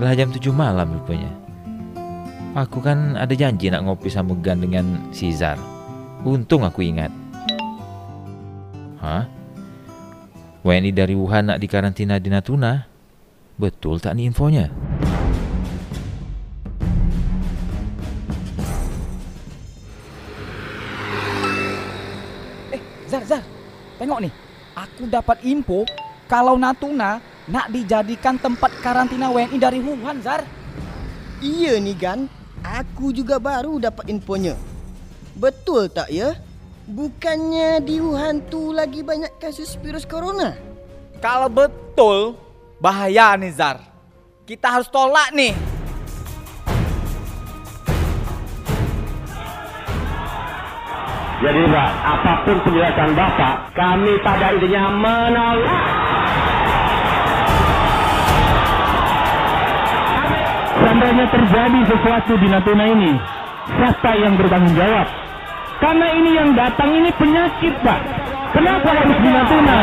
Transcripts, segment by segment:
Lah jam 7 malam rupanya. Aku kan ada janji nak ngopi sama Gan dengan Cesar. Untung aku ingat. Hah? WNI dari Wuhan nak dikarantina di Natuna? Betul tak nih infonya? Eh, Zar, Zar, tengok nih. Aku dapat info kalau Natuna nak dijadikan tempat karantina WNI dari Wuhan, Zar. Iya nih Gan, aku juga baru dapat infonya. Betul tak ya? Bukannya di Wuhan tu lagi banyak kasus virus corona? Kalau betul, bahaya nih, Zar. Kita harus tolak nih. Jadi Pak, apa pun penjelasan Bapak, kami pada intinya menolak. Seandainya terjadi sesuatu di Natuna ini, siapa yang bertanggung jawab? Karena ini yang datang ini penyakit Pak. Kenapa harus di Natuna?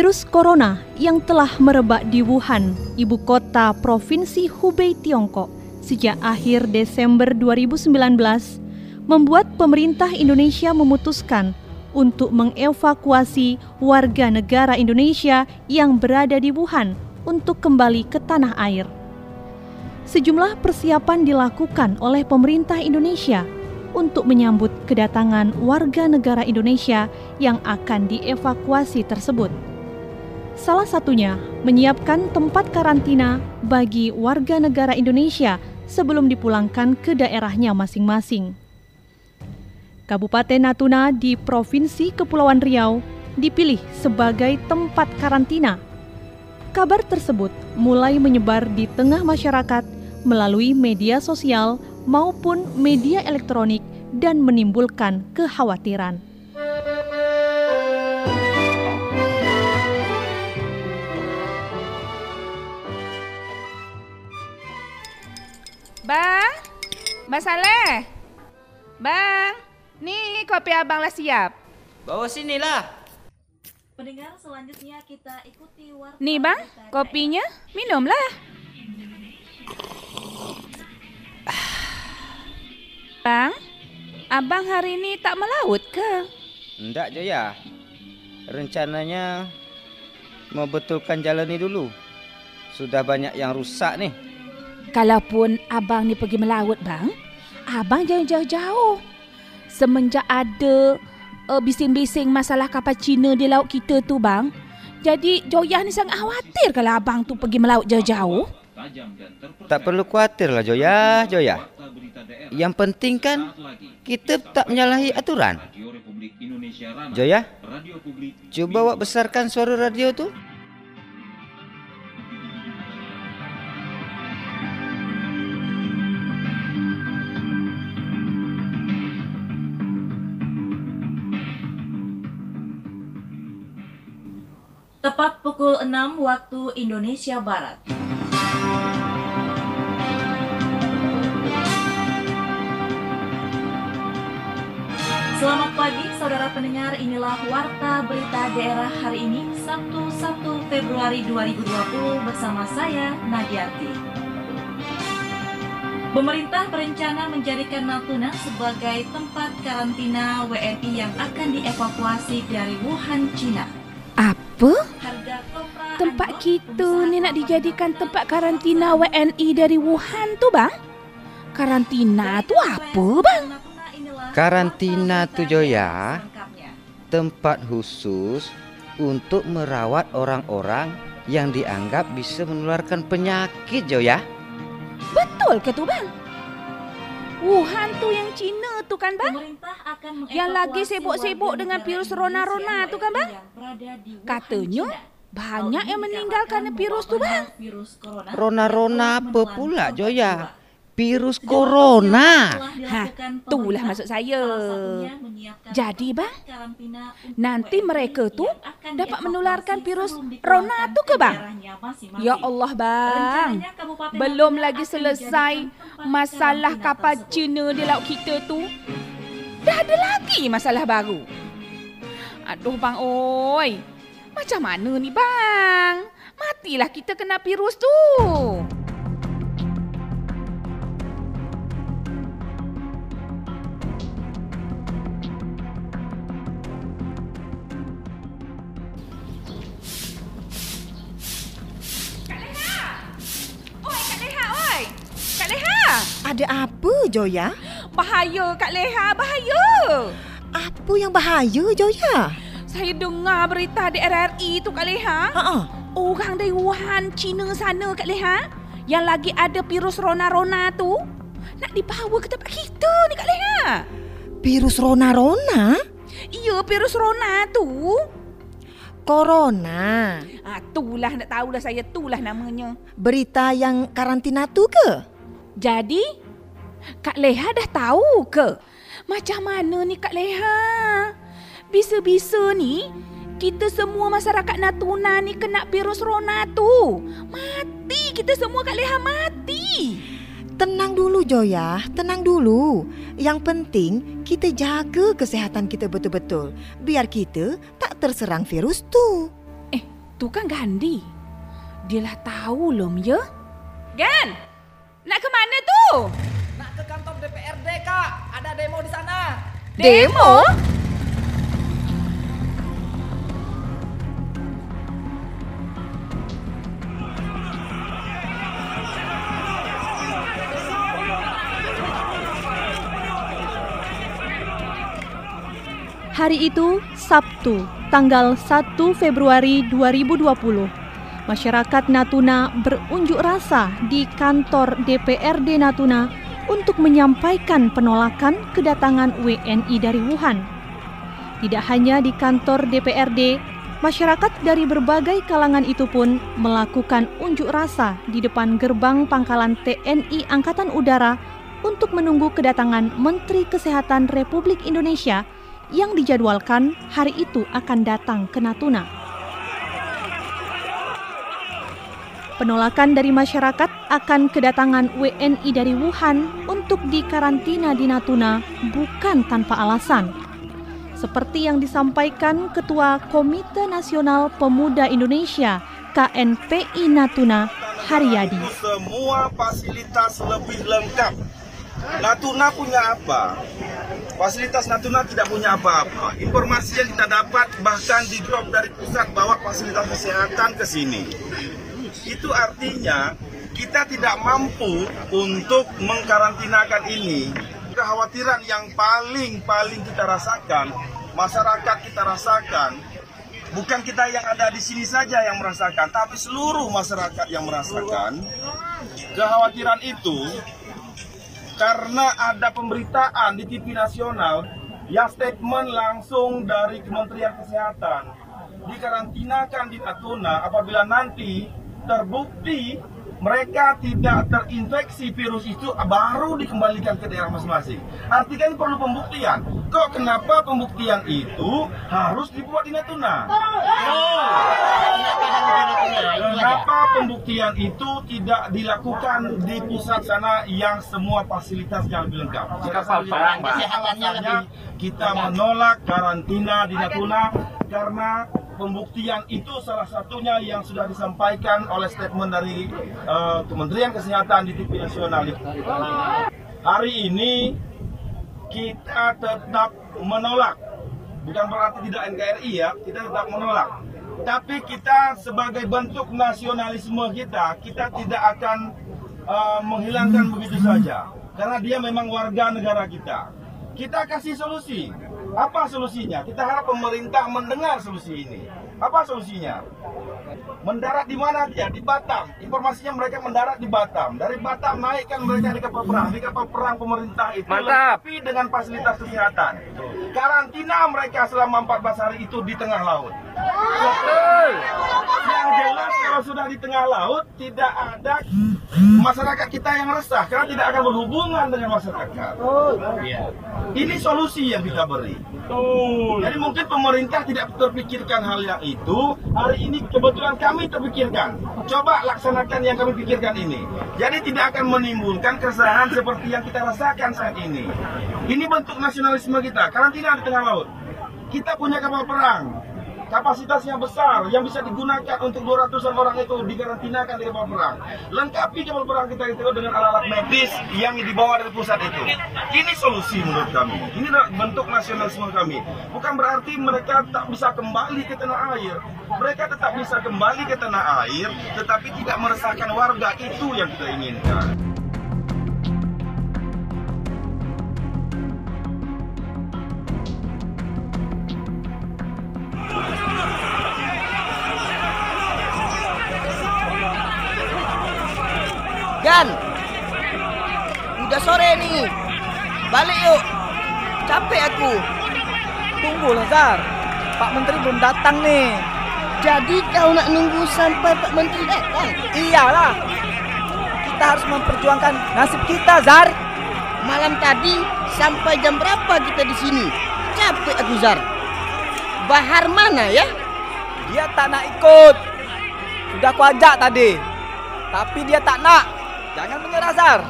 Virus corona yang telah merebak di Wuhan, ibu kota provinsi Hubei, Tiongkok, sejak akhir Desember 2019, membuat pemerintah Indonesia memutuskan untuk mengevakuasi warga negara Indonesia yang berada di Wuhan untuk kembali ke tanah air. Sejumlah persiapan dilakukan oleh pemerintah Indonesia untuk menyambut kedatangan warga negara Indonesia yang akan dievakuasi tersebut. Salah satunya menyiapkan tempat karantina bagi warga negara Indonesia sebelum dipulangkan ke daerahnya masing-masing. Kabupaten Natuna di Provinsi Kepulauan Riau dipilih sebagai tempat karantina. Kabar tersebut mulai menyebar di tengah masyarakat melalui media sosial maupun media elektronik dan menimbulkan kekhawatiran. Bang, Bang Saleh. Bang, nih kopi abang lah siap. Bawa sinilah. Pendengar selanjutnya kita ikuti warta Nih bang, kopinya minumlah. Bang, abang hari ini tak melaut ke? Enggak Joya. Rencananya mau betulkan jalan ini dulu. Sudah banyak yang rusak nih. Kalaupun abang ni pergi melaut bang, abang jangan jauh-jauh. Semenjak ada uh, bising-bising masalah kapal Cina di laut kita tu bang, jadi Joyah ni sangat khawatir kalau abang tu pergi melaut jauh-jauh. Tak perlu khawatir lah Joya, Joya. Yang penting kan kita tak menyalahi aturan. Joya, coba awak besarkan suara radio tu. Pukul 6 waktu Indonesia Barat. Selamat pagi saudara pendengar, inilah Warta Berita Daerah hari ini Sabtu 1 Februari 2020 bersama saya Nadiati. Pemerintah berencana menjadikan Natuna sebagai tempat karantina WNI yang akan dievakuasi dari Wuhan, Cina. Apa? Kopra Tempat kita berusaha ni nak dijadikan tempat karantina WNI dari Wuhan tu bang? Karantina tu apa bang? Karantina tu, Joya. Tempat khusus untuk merawat orang-orang yang dianggap bisa menularkan penyakit, Joya. Betul ke tu bang? Wuhan tu yang Cina tu kan bang? Yang lagi sibuk-sibuk dengan virus Rona-Rona tu kan, bang? Katanya banyak yang meninggal kerana virus tu bang. Rona-rona apa pula, Joya? Virus corona. Ha, itulah maksud saya. Jadi bang, nanti mereka tu dapat menularkan virus Rona tu ke bang? Ya Allah bang, belum lagi selesai masalah kapal Cina di laut kita tu. Dah ada lagi masalah baru. Aduh bang oi, macam mana ni bang? Matilah kita kena virus tu. Ada apa, Joya? Bahaya, Kak Leha, bahaya. Apa yang bahaya, Joya? Saya dengar berita di RRI tu, Kak Leha. Ha Orang dari Wuhan, China sana, Kak Leha. Yang lagi ada virus Rona-Rona tu. Nak dibawa ke tempat kita ni, Kak Leha. Virus Rona-Rona? Ya, virus Rona tu. Corona. Ah, itulah nak tahulah saya, itulah namanya. Berita yang karantina tu ke? Jadi, Kak Leha dah tahu ke? Macam mana ni Kak Leha? Bisa-bisa ni, kita semua masyarakat Natuna ni kena virus Rona tu. Mati kita semua Kak Leha, mati. Tenang dulu, Joya. Tenang dulu. Yang penting, kita jaga kesihatan kita betul-betul. Biar kita tak terserang virus tu. Eh, tu kan Gandhi. Dia lah tahu lom ya? Gan! Nak ke mana tu? Nak ke kantor DPRD, Kak. Ada demo di sana. Demo? Hari itu, Sabtu, tanggal 1 Februari 2020. Masyarakat Natuna berunjuk rasa di kantor DPRD Natuna untuk menyampaikan penolakan kedatangan WNI dari Wuhan. Tidak hanya di kantor DPRD, masyarakat dari berbagai kalangan itu pun melakukan unjuk rasa di depan gerbang pangkalan TNI Angkatan Udara untuk menunggu kedatangan Menteri Kesehatan Republik Indonesia yang dijadwalkan hari itu akan datang ke Natuna. Penolakan dari masyarakat akan kedatangan WNI dari Wuhan untuk dikarantina di Natuna bukan tanpa alasan. Seperti yang disampaikan Ketua Komite Nasional Pemuda Indonesia KNPI Natuna, Haryadi. Semua fasilitas lebih lengkap. Natuna punya apa? Fasilitas Natuna tidak punya apa-apa. Informasi yang kita dapat bahkan di drop dari pusat bawa fasilitas kesehatan ke sini. Itu artinya kita tidak mampu untuk mengkarantinakan ini. Kekhawatiran yang paling-paling kita rasakan, masyarakat kita rasakan, bukan kita yang ada di sini saja yang merasakan, tapi seluruh masyarakat yang merasakan. Kekhawatiran itu karena ada pemberitaan di TV nasional yang statement langsung dari Kementerian Kesehatan dikarantinakan di Natuna apabila nanti terbukti mereka tidak terinfeksi virus itu baru dikembalikan ke daerah masing-masing. Artinya ini perlu pembuktian. Kok kenapa pembuktian itu harus dibuat di Natuna? Kenapa pembuktian itu tidak dilakukan di pusat sana yang semua fasilitasnya lebih lengkap? Alasannya kita menolak karantina di Natuna karena pembuktian itu salah satunya yang sudah disampaikan oleh statement dari uh, Kementerian Kesehatan di TV nasional. Hari ini kita tetap menolak, bukan berarti tidak NKRI ya, kita tetap menolak. Tapi kita sebagai bentuk nasionalisme kita, kita tidak akan uh, menghilangkan begitu saja, karena dia memang warga negara kita. Kita kasih solusi. Apa solusinya? Kita harap pemerintah mendengar solusi ini. Apa solusinya? Mendarat di mana dia? Di Batam. Informasinya mereka mendarat di Batam. Dari Batam naikkan mereka di kapal perang. Di kapal perang pemerintah itu Mantap. lengkapi dengan fasilitas kesehatan. Karantina mereka selama 14 hari itu di tengah laut. Betul. Yang jelas kalau sudah di tengah laut tidak ada masyarakat kita yang resah karena tidak akan berhubungan dengan masyarakat. Iya. Ini solusi yang kita beri. Jadi mungkin pemerintah tidak terpikirkan hal yang itu. Hari ini kebetulan kami terpikirkan. Coba laksanakan yang kami pikirkan ini. Jadi tidak akan menimbulkan keresahan seperti yang kita rasakan saat ini. Ini bentuk nasionalisme kita. Karantina di tengah laut. Kita punya kapal perang. Kapasitasnya besar yang bisa digunakan untuk 200-an orang itu dikarantinakan di kapal perang. Lengkapi kapal perang kita itu dengan alat-alat medis yang dibawa dari pusat itu. Ini solusi menurut kami. Ini bentuk nasionalisme kami. Bukan berarti mereka tak bisa kembali ke tanah air. Mereka tetap bisa kembali ke tanah air, tetapi tidak meresahkan warga. Itu yang kita inginkan. Gan, udah sore nih. Balik yuk. Capek aku. Tunggu Zar. Pak Menteri belum datang nih. Jadi kau nak nunggu sampai Pak Menteri datang? Iyalah. Kita harus memperjuangkan nasib kita, Zar. Malam tadi sampai jam berapa kita di sini? Capek aku Zar. Bahar mana ya? Dia tak nak ikut. Sudah aku ajak tadi. Tapi dia tak nak. Jangan menyerah, Zar.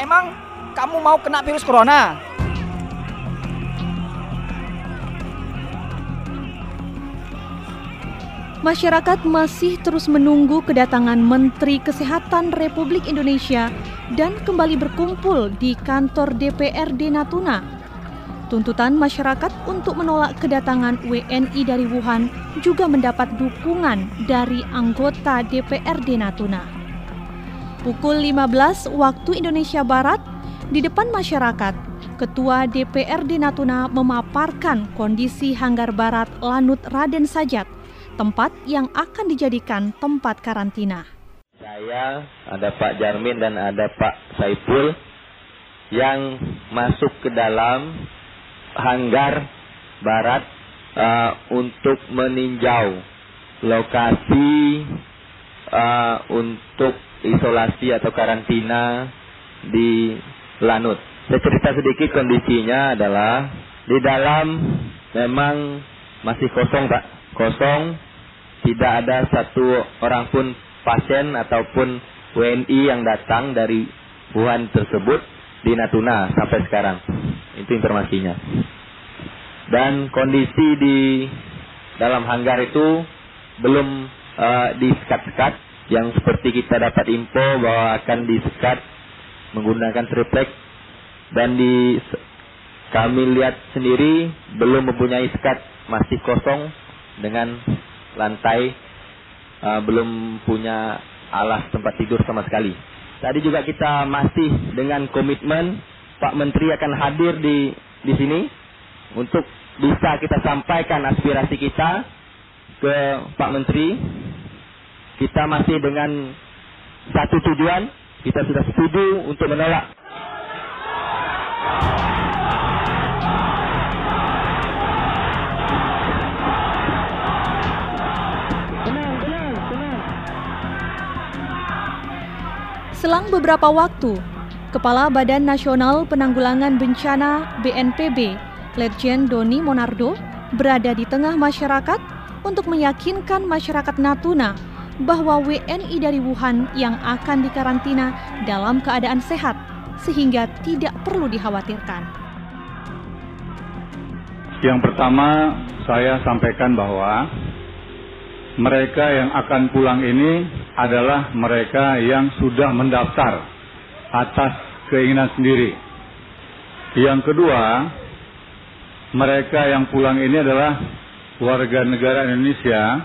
Emang kamu mau kena virus corona? Masyarakat masih terus menunggu kedatangan Menteri Kesehatan Republik Indonesia dan kembali berkumpul di kantor DPRD Natuna. Tuntutan masyarakat untuk menolak kedatangan WNI dari Wuhan juga mendapat dukungan dari anggota DPRD Natuna. Pukul 15 waktu Indonesia Barat, di depan masyarakat, Ketua DPRD Natuna memaparkan kondisi Hanggar Barat Lanut Raden Sajat tempat yang akan dijadikan tempat karantina. Saya, ada Pak Jarmin dan ada Pak Saiful yang masuk ke dalam hanggar barat uh, untuk meninjau lokasi uh, untuk isolasi atau karantina di Lanut. Saya cerita sedikit kondisinya adalah di dalam memang masih kosong Pak, kosong tidak ada satu orang pun pasien ataupun WNI yang datang dari Wuhan tersebut di Natuna sampai sekarang. Itu informasinya. Dan kondisi di dalam hanggar itu belum uh, disekat-sekat yang seperti kita dapat info bahwa akan disekat menggunakan triplek dan di kami lihat sendiri belum mempunyai sekat masih kosong dengan lantai uh, belum punya alas tempat tidur sama sekali. Tadi juga kita masih dengan komitmen Pak Menteri akan hadir di di sini untuk bisa kita sampaikan aspirasi kita ke Pak Menteri. Kita masih dengan satu tujuan, kita sudah setuju untuk menolak. Selang beberapa waktu, Kepala Badan Nasional Penanggulangan Bencana BNPB, Letjen Doni Monardo, berada di tengah masyarakat untuk meyakinkan masyarakat Natuna bahwa WNI dari Wuhan yang akan dikarantina dalam keadaan sehat sehingga tidak perlu dikhawatirkan. Yang pertama, saya sampaikan bahwa mereka yang akan pulang ini adalah mereka yang sudah mendaftar atas keinginan sendiri. Yang kedua, mereka yang pulang ini adalah warga negara Indonesia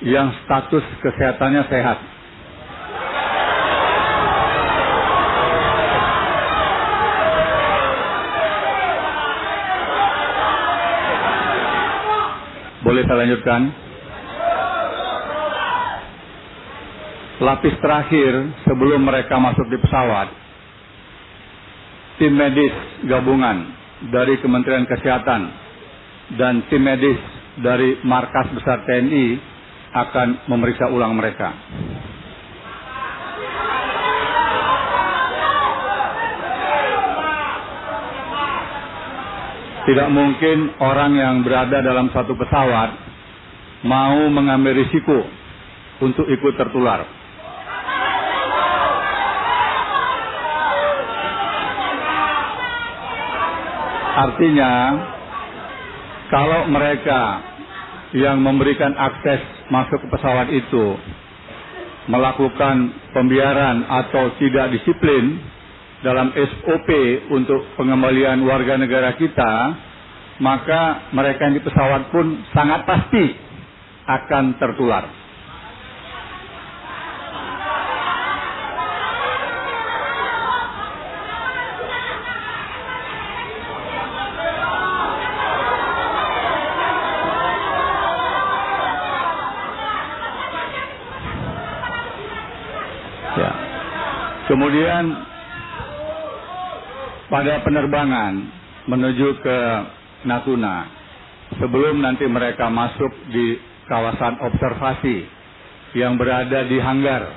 yang status kesehatannya sehat. Boleh saya lanjutkan? Lapis terakhir sebelum mereka masuk di pesawat, tim medis gabungan dari Kementerian Kesehatan dan tim medis dari Markas Besar TNI akan memeriksa ulang mereka. Tidak mungkin orang yang berada dalam satu pesawat mau mengambil risiko untuk ikut tertular. Artinya, kalau mereka yang memberikan akses masuk ke pesawat itu melakukan pembiaran atau tidak disiplin dalam SOP untuk pengembalian warga negara kita, maka mereka yang di pesawat pun sangat pasti akan tertular. Kemudian pada penerbangan menuju ke Natuna, sebelum nanti mereka masuk di kawasan observasi yang berada di hanggar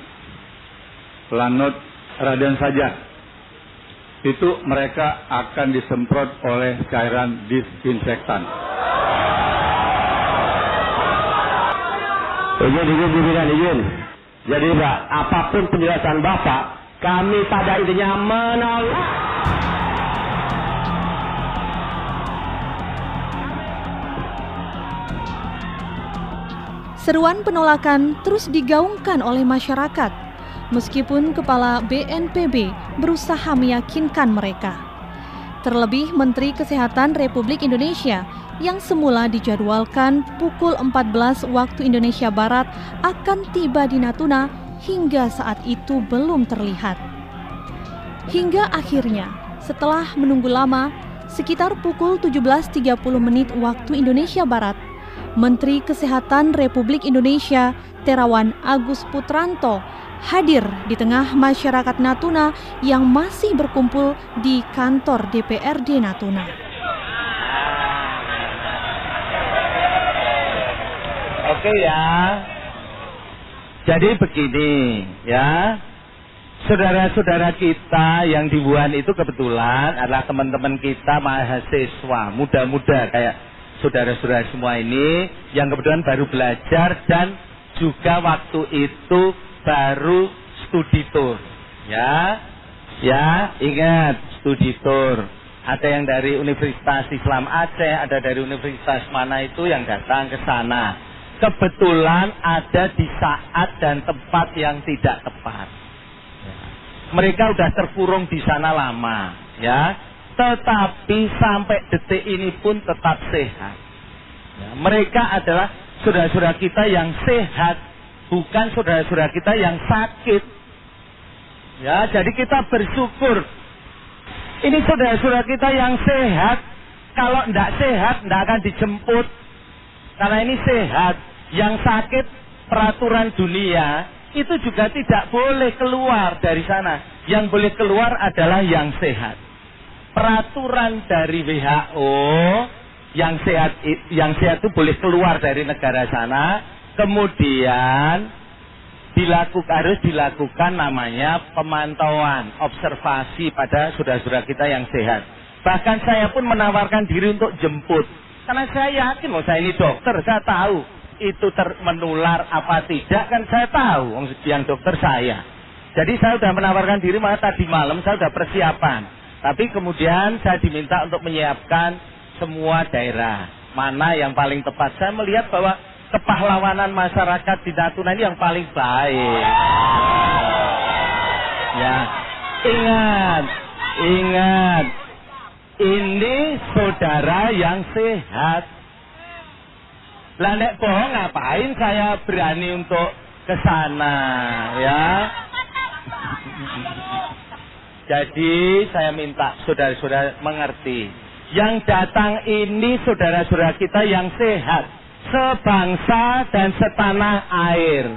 Lanut Raden Sajat, itu mereka akan disemprot oleh cairan disinfektan. Izin, izin, izin, izin. Jadi Pak, apa pun penjelasan Bapak, kami pada intinya menolak. Seruan penolakan terus digaungkan oleh masyarakat, meskipun Kepala BNPB berusaha meyakinkan mereka. Terlebih Menteri Kesehatan Republik Indonesia yang semula dijadwalkan pukul 14 waktu Indonesia Barat akan tiba di Natuna hingga saat itu belum terlihat. Hingga akhirnya, setelah menunggu lama, sekitar pukul 17.30 menit waktu Indonesia Barat, Menteri Kesehatan Republik Indonesia Terawan Agus Putranto hadir di tengah masyarakat Natuna yang masih berkumpul di kantor DPRD Natuna. Oke ya. Jadi begini ya. Saudara-saudara kita yang di Wuhan itu kebetulan adalah teman-teman kita mahasiswa muda-muda kayak saudara-saudara semua ini yang kebetulan baru belajar dan juga waktu itu baru studi tour. Ya. Ya, ingat studi tour. Ada yang dari Universitas Islam Aceh, ada dari universitas mana itu yang datang ke sana. Kebetulan ada di saat dan tempat yang tidak tepat. Mereka sudah terkurung di sana lama, ya tetapi sampai detik ini pun tetap sehat. Ya, mereka adalah saudara-saudara kita yang sehat, bukan saudara-saudara kita yang sakit. Ya, jadi kita bersyukur. Ini saudara-saudara kita yang sehat. Kalau tidak sehat, tidak akan dijemput. Karena ini sehat. Yang sakit, peraturan dunia, itu juga tidak boleh keluar dari sana. Yang boleh keluar adalah yang sehat peraturan dari WHO yang sehat yang sehat itu boleh keluar dari negara sana kemudian dilakukan harus dilakukan namanya pemantauan observasi pada saudara-saudara kita yang sehat bahkan saya pun menawarkan diri untuk jemput karena saya yakin loh saya ini dokter saya tahu itu ter menular apa tidak kan saya tahu yang dokter saya jadi saya sudah menawarkan diri malah tadi malam saya sudah persiapan tapi kemudian saya diminta untuk menyiapkan semua daerah. Mana yang paling tepat. Saya melihat bahwa kepahlawanan masyarakat di Natuna ini yang paling baik. Ya, ingat, ingat. Ini saudara yang sehat. Lah nek bohong ngapain saya berani untuk ke sana, ya? Jadi saya minta saudara-saudara mengerti. Yang datang ini saudara-saudara kita yang sehat. Sebangsa dan setanah air.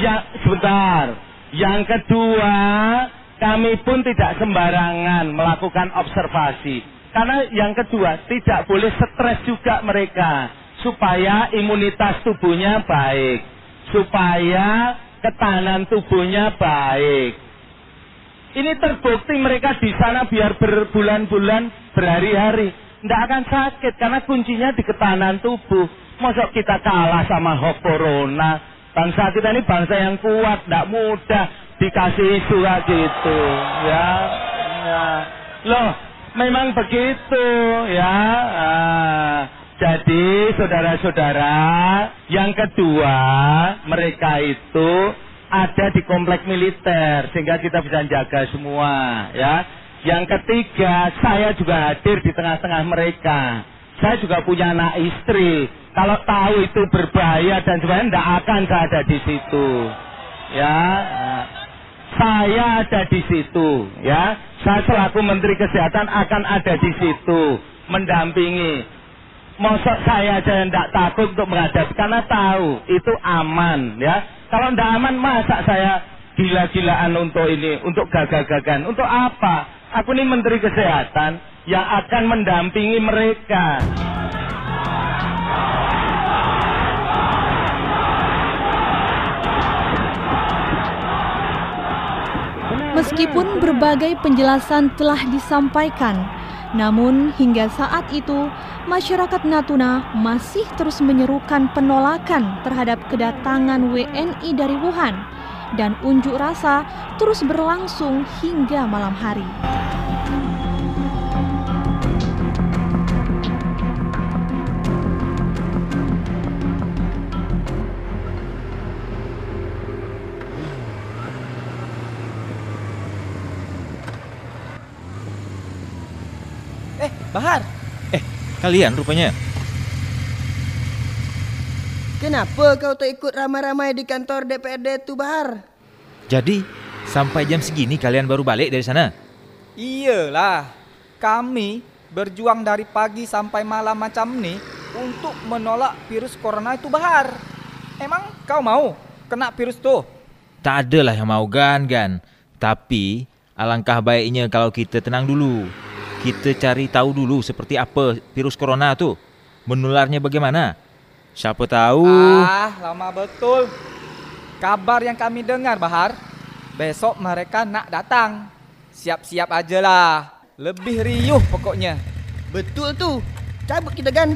Ya, sebentar. Yang kedua, kami pun tidak sembarangan melakukan observasi. Karena yang kedua, tidak boleh stres juga mereka. Supaya imunitas tubuhnya baik. Supaya ketahanan tubuhnya baik. Ini terbukti mereka di sana biar berbulan-bulan, berhari-hari. Tidak akan sakit karena kuncinya di ketahanan tubuh. Masa kita kalah sama hoax corona? Bangsa kita ini bangsa yang kuat, tidak mudah dikasih isu kayak gitu. Ya, ya. Loh, memang begitu ya. Ah. Jadi saudara-saudara, yang kedua mereka itu ada di komplek militer sehingga kita bisa jaga semua ya. Yang ketiga, saya juga hadir di tengah-tengah mereka. Saya juga punya anak istri. Kalau tahu itu berbahaya dan sebagainya, tidak akan saya ada di situ. Ya, saya ada di situ. Ya, saya selaku Menteri Kesehatan akan ada di situ, mendampingi Mosok saya aja tidak takut untuk menghadapi karena tahu itu aman ya. Kalau tidak aman masa saya gila-gilaan untuk ini, untuk gagah-gagahan, untuk apa? Aku ini Menteri Kesehatan yang akan mendampingi mereka. Meskipun berbagai penjelasan telah disampaikan, namun hingga saat itu masyarakat Natuna masih terus menyerukan penolakan terhadap kedatangan WNI dari Wuhan dan unjuk rasa terus berlangsung hingga malam hari. Eh, Bahar, Kalian rupanya. Kenapa kau tak ikut ramai-ramai di kantor DPRD tu Bahar? Jadi, sampai jam segini kalian baru balik dari sana? Iyalah, kami berjuang dari pagi sampai malam macam ni untuk menolak virus corona itu Bahar. Emang kau mau kena virus tu? Tak adalah yang mau gan-gan. Tapi, alangkah baiknya kalau kita tenang dulu. Kita cari tahu dulu seperti apa virus corona tu. Menularnya bagaimana? Siapa tahu. Ah, lama betul. Kabar yang kami dengar, Bahar. Besok mereka nak datang. Siap-siap ajalah. Lebih riuh pokoknya. Betul tu. Cabut kita kan.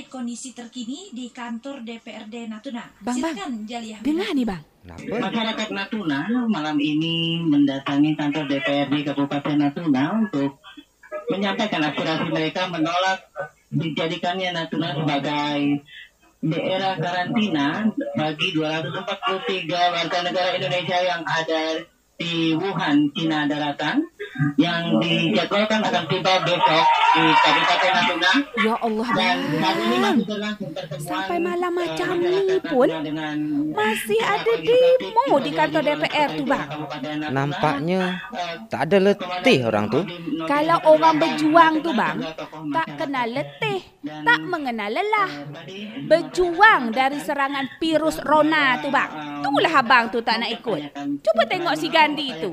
Terkait kondisi terkini di kantor DPRD Natuna. Bang, Bang. Silakan Jaliyah. Dengar nih bang. Masyarakat Natuna malam ini mendatangi kantor DPRD Kabupaten Natuna untuk menyampaikan aspirasi mereka menolak dijadikannya Natuna sebagai daerah karantina bagi 243 warga negara Indonesia yang ada di Wuhan, Cina daratan yang dijadwalkan akan tiba besok di Kabupaten Natuna. Ya Allah Dan hari ini masih berlangsung pertemuan Sampai malam eh, macam masyarakat ni pun dengan masih ada demo di kantor DPR tu bang. Nampaknya tak ada letih orang tu. Kalau orang berjuang tu bang, tak kenal letih, tak mengenal lelah. Berjuang dari serangan virus Rona tu bang. Itulah abang tu tak nak ikut. Cuba tengok si Gandhi tu.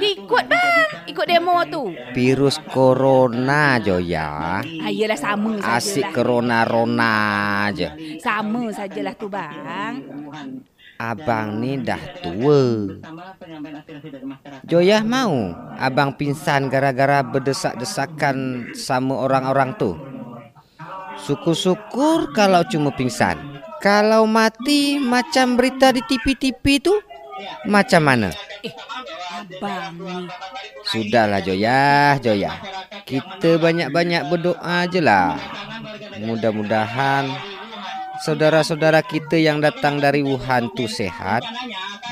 Dia ikut bang, ikut demo tu. Virus corona Joya. Ah, yelah sama Asik sajalah. corona-rona aja. Sama sajalah tu bang. Abang ni dah tua. Joyah mau abang pingsan gara-gara berdesak-desakan sama orang-orang tu. Syukur-syukur kalau cuma pingsan. Kalau mati macam berita di TV-TV itu macam mana? Abang ni. Sudahlah Joya, Joya. Kita banyak-banyak berdoa je lah. Mudah-mudahan saudara-saudara kita yang datang dari Wuhan tu sehat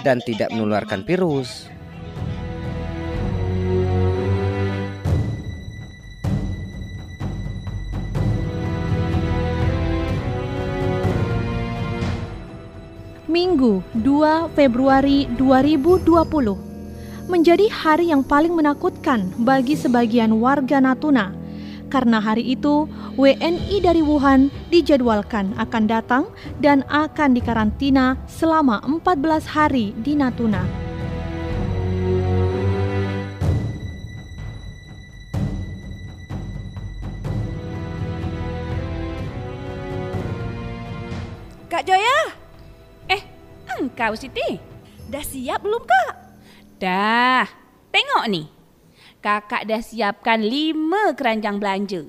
dan tidak menularkan virus. Minggu 2 Februari 2020 menjadi hari yang paling menakutkan bagi sebagian warga Natuna karena hari itu WNI dari Wuhan dijadwalkan akan datang dan akan dikarantina selama 14 hari di Natuna. Engkau Siti. Dah siap belum kak? Dah. Tengok ni. Kakak dah siapkan lima keranjang belanja.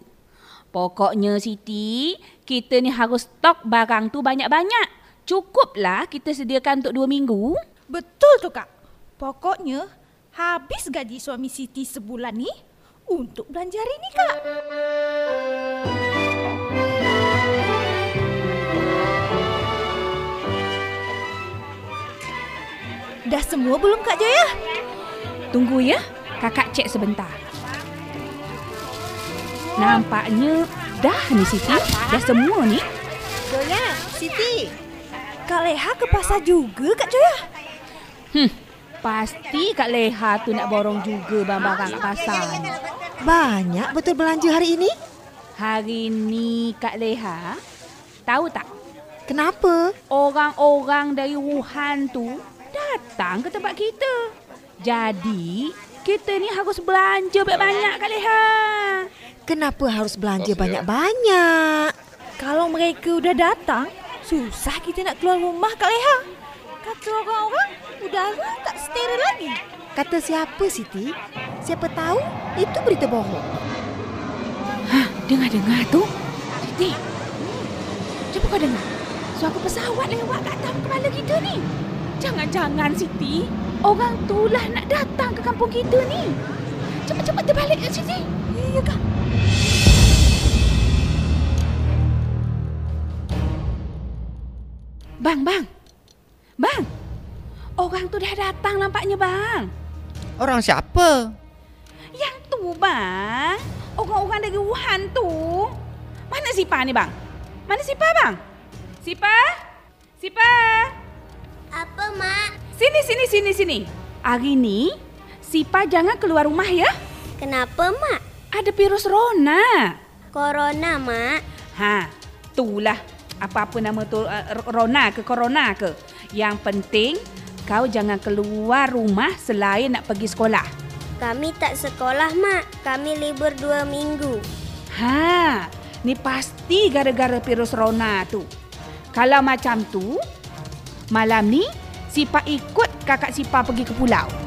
Pokoknya Siti, kita ni harus stok barang tu banyak-banyak. Cukuplah kita sediakan untuk dua minggu. Betul tu kak. Pokoknya habis gaji suami Siti sebulan ni untuk belanja hari ni kak. Dah semua belum Kak Joya? Tunggu ya, kakak cek sebentar. Nampaknya dah ni Siti. Dah semua ni. Joya, Siti. Kak Leha ke pasar juga Kak Joya? Hmm, pasti Kak Leha tu nak borong juga barang-barang kat pasar ni. Banyak betul belanja hari ini? Hari ni Kak Leha, tahu tak? Kenapa? Orang-orang dari Wuhan tu datang ke tempat kita. Jadi, kita ni harus belanja banyak-banyak Kak Leha. Kenapa harus belanja banyak-banyak? Kalau mereka udah datang, susah kita nak keluar rumah Kak Leha. Kata orang-orang, udara tak steril lagi. Kata siapa Siti? Siapa tahu itu berita bohong. Hah, dengar-dengar tu. Siti, cuba kau dengar. Suara pesawat lewat kat atas kepala kita ni. Jangan-jangan Siti, orang tu lah nak datang ke kampung kita ni. Cepat-cepat terbalik ke Siti. Ya kak. Bang, bang. Bang. Orang tu dah datang nampaknya bang. Orang siapa? Yang tu bang. Orang-orang dari Wuhan tu. Mana Sipa ni bang? Mana Sipa bang? Sipa? Sipa? Sini, sini, sini, sini. Hari ni, Sipa jangan keluar rumah ya. Kenapa, Mak? Ada virus Rona. Corona, Mak. Ha, itulah apa-apa nama tu uh, Rona ke Corona ke. Yang penting kau jangan keluar rumah selain nak pergi sekolah. Kami tak sekolah, Mak. Kami libur dua minggu. Ha, ni pasti gara-gara virus Rona tu. Kalau macam tu, malam ni Sipa ikut kakak Sipa pergi ke pulau.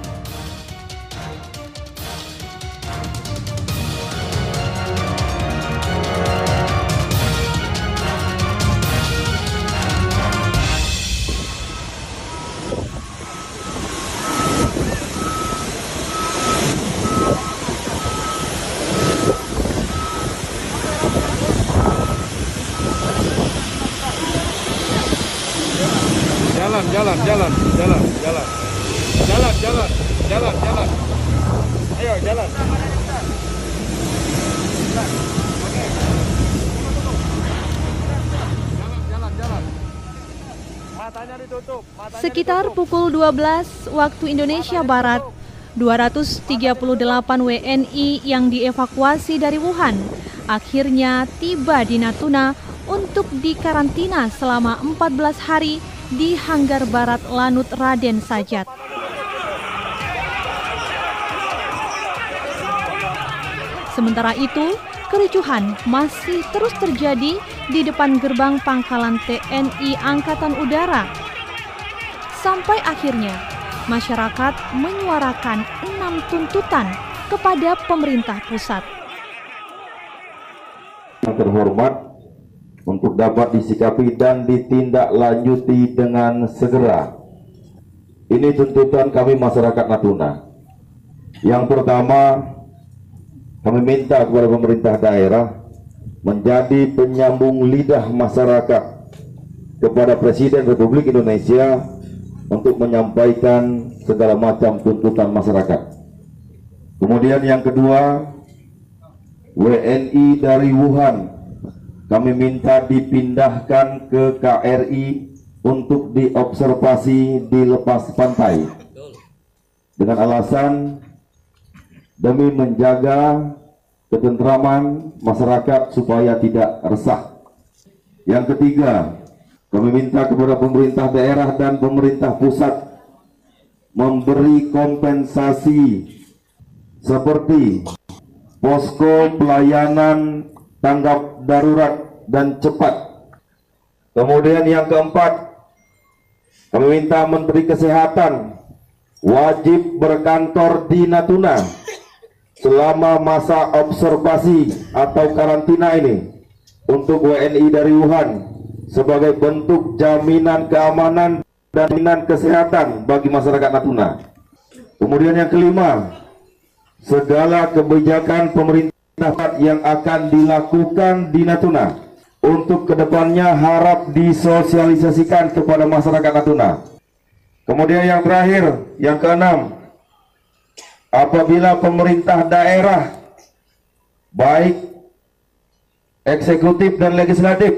Sekitar pukul 12 waktu Indonesia Barat, 238 WNI yang dievakuasi dari Wuhan akhirnya tiba di Natuna untuk dikarantina selama 14 hari di Hanggar Barat Lanut Raden Sajat. Sementara itu, kericuhan masih terus terjadi di depan gerbang pangkalan TNI Angkatan Udara. Sampai akhirnya, masyarakat menyuarakan enam tuntutan kepada pemerintah pusat. Yang terhormat untuk dapat disikapi dan ditindaklanjuti dengan segera. Ini tuntutan kami masyarakat Natuna. Yang pertama, kami minta kepada pemerintah daerah menjadi penyambung lidah masyarakat kepada Presiden Republik Indonesia untuk menyampaikan segala macam tuntutan masyarakat. Kemudian yang kedua, WNI dari Wuhan kami minta dipindahkan ke KRI untuk diobservasi di lepas pantai dengan alasan demi menjaga ketentraman masyarakat supaya tidak resah. Yang ketiga, kami minta kepada pemerintah daerah dan pemerintah pusat memberi kompensasi seperti posko pelayanan tanggap darurat dan cepat. Kemudian yang keempat, kami minta Menteri Kesehatan wajib berkantor di Natuna selama masa observasi atau karantina ini untuk WNI dari Wuhan sebagai bentuk jaminan keamanan dan jaminan kesehatan bagi masyarakat Natuna. Kemudian yang kelima, segala kebijakan pemerintah yang akan dilakukan di Natuna untuk ke depannya harap disosialisasikan kepada masyarakat Natuna. Kemudian yang terakhir, yang keenam, apabila pemerintah daerah baik eksekutif dan legislatif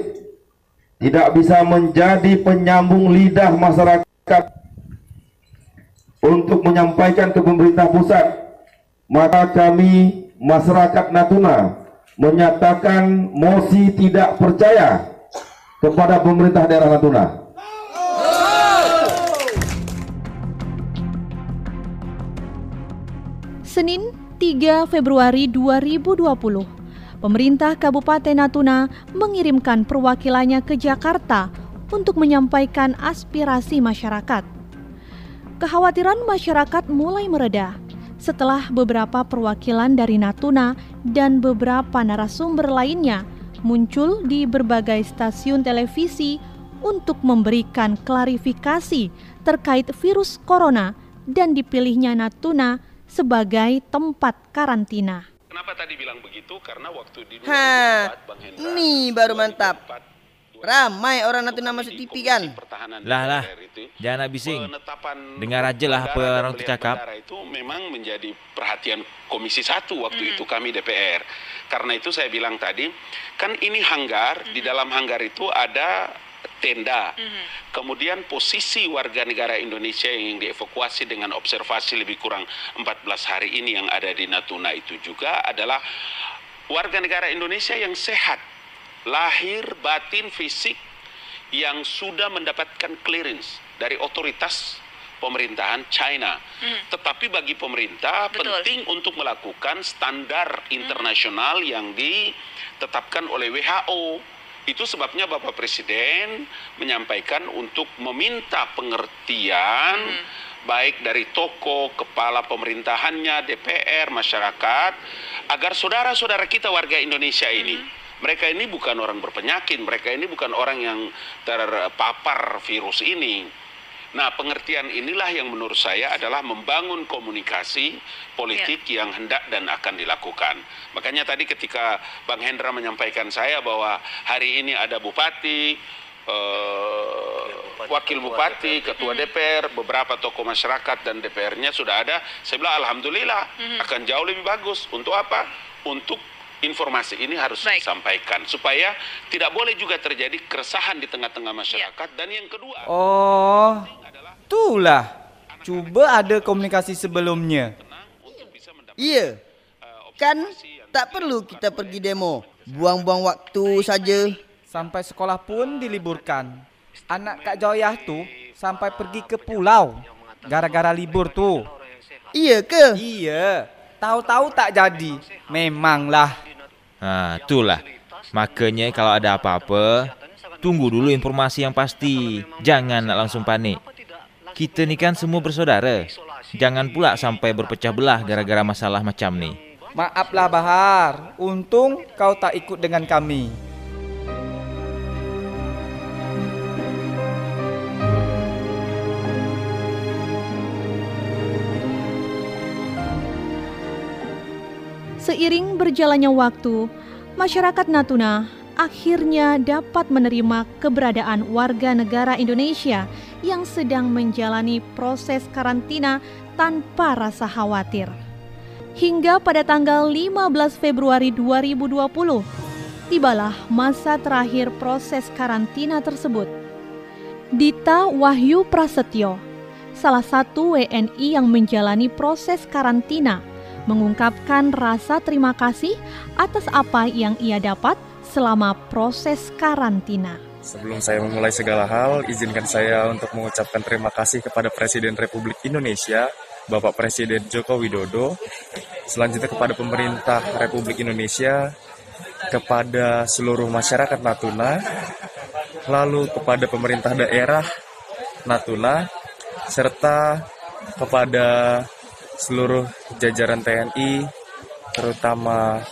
tidak bisa menjadi penyambung lidah masyarakat untuk menyampaikan ke pemerintah pusat maka kami masyarakat Natuna menyatakan mosi tidak percaya kepada pemerintah daerah Natuna. Senin 3 Februari 2020, pemerintah Kabupaten Natuna mengirimkan perwakilannya ke Jakarta untuk menyampaikan aspirasi masyarakat. Kekhawatiran masyarakat mulai mereda setelah beberapa perwakilan dari Natuna dan beberapa narasumber lainnya muncul di berbagai stasiun televisi untuk memberikan klarifikasi terkait virus corona dan dipilihnya Natuna sebagai tempat karantina. Kenapa tadi bilang begitu? Karena waktu di Ha, ini baru mantap. Ramai orang Natuna masuk TV kan? Lah lah, jangan bising. Dengar aja lah apa orang tu cakap. itu memang menjadi perhatian Komisi Satu waktu itu kami DPR. Karena itu saya bilang tadi, kan ini hanggar, di dalam hanggar itu ada tenda. Kemudian posisi warga negara Indonesia yang dievakuasi dengan observasi lebih kurang 14 hari ini yang ada di Natuna itu juga adalah warga negara Indonesia yang sehat, lahir, batin, fisik yang sudah mendapatkan clearance dari otoritas pemerintahan China. Tetapi bagi pemerintah penting untuk melakukan standar internasional yang ditetapkan oleh WHO. Itu sebabnya Bapak Presiden menyampaikan untuk meminta pengertian baik dari toko, kepala pemerintahannya, DPR, masyarakat agar saudara-saudara kita warga Indonesia ini. Mereka ini bukan orang berpenyakit, mereka ini bukan orang yang terpapar virus ini. Nah, pengertian inilah yang menurut saya adalah membangun komunikasi politik yang hendak dan akan dilakukan. Makanya tadi ketika Bang Hendra menyampaikan saya bahwa hari ini ada bupati, eh, wakil bupati, ketua DPR, beberapa tokoh masyarakat dan DPR-nya sudah ada. Saya bilang alhamdulillah akan jauh lebih bagus. Untuk apa? Untuk informasi ini harus disampaikan supaya tidak boleh juga terjadi keresahan di tengah-tengah masyarakat dan yang kedua Oh, itulah. Coba ada komunikasi sebelumnya. Iya. Kan tak perlu kita pergi demo. Buang-buang waktu saja. Sampai sekolah pun diliburkan. Anak Kak Joyah tu sampai pergi ke pulau gara-gara libur tu. Iya ke? Iya. Tahu-tahu tak jadi. Memanglah. Ha, itulah. Makanya kalau ada apa-apa, tunggu dulu informasi yang pasti. Jangan nak langsung panik. Kita ni kan semua bersaudara. Jangan pula sampai berpecah belah gara-gara masalah macam ni. Maaflah Bahar, untung kau tak ikut dengan kami. Seiring berjalannya waktu, masyarakat Natuna akhirnya dapat menerima keberadaan warga negara Indonesia yang sedang menjalani proses karantina tanpa rasa khawatir. Hingga pada tanggal 15 Februari 2020, tibalah masa terakhir proses karantina tersebut. Dita Wahyu Prasetyo, salah satu WNI yang menjalani proses karantina, mengungkapkan rasa terima kasih atas apa yang ia dapat selama proses karantina. Sebelum saya memulai segala hal, izinkan saya untuk mengucapkan terima kasih kepada Presiden Republik Indonesia, Bapak Presiden Joko Widodo, selanjutnya kepada pemerintah Republik Indonesia, kepada seluruh masyarakat Natuna, lalu kepada pemerintah daerah Natuna, serta kepada seluruh jajaran TNI, terutama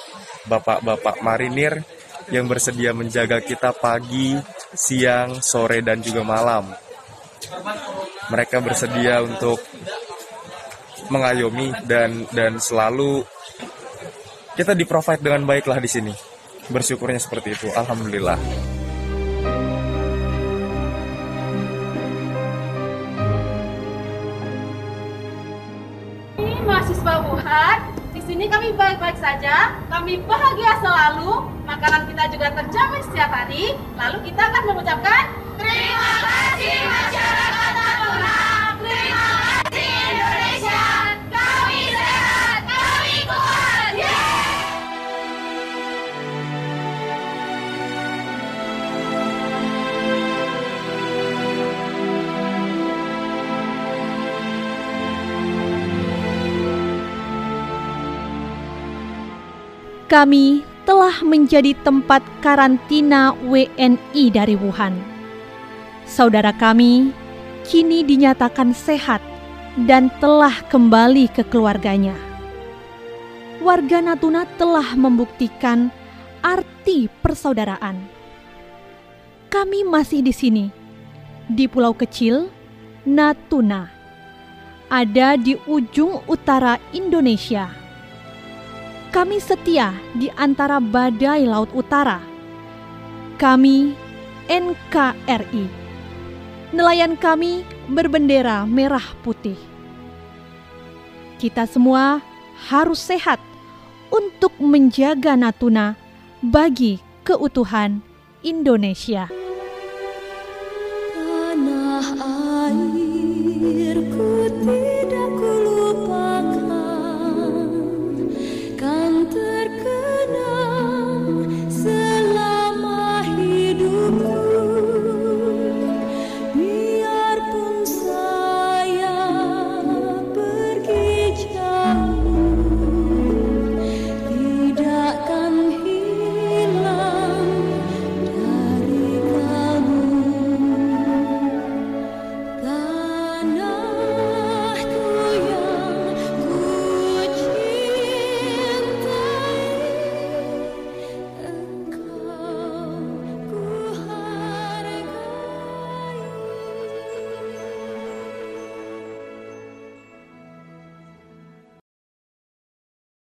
bapak-bapak marinir yang bersedia menjaga kita pagi, siang, sore, dan juga malam. Mereka bersedia untuk mengayomi dan dan selalu kita di provide dengan baiklah di sini. Bersyukurnya seperti itu. Alhamdulillah. Ini mahasiswa Wuhan, di sini kami baik-baik saja, kami bahagia selalu, makanan kita juga terjamin setiap hari. Lalu kita akan mengucapkan terima kasih masyarakat Natuna, terima kasih Indonesia, kami sehat, kami kuat. Yeay! Kami telah menjadi tempat karantina WNI dari Wuhan. Saudara kami kini dinyatakan sehat dan telah kembali ke keluarganya. Warga Natuna telah membuktikan arti persaudaraan. Kami masih di sini, di pulau kecil Natuna, ada di ujung utara Indonesia. Kami setia di antara badai Laut Utara. Kami NKRI. Nelayan kami berbendera merah putih. Kita semua harus sehat untuk menjaga Natuna bagi keutuhan Indonesia.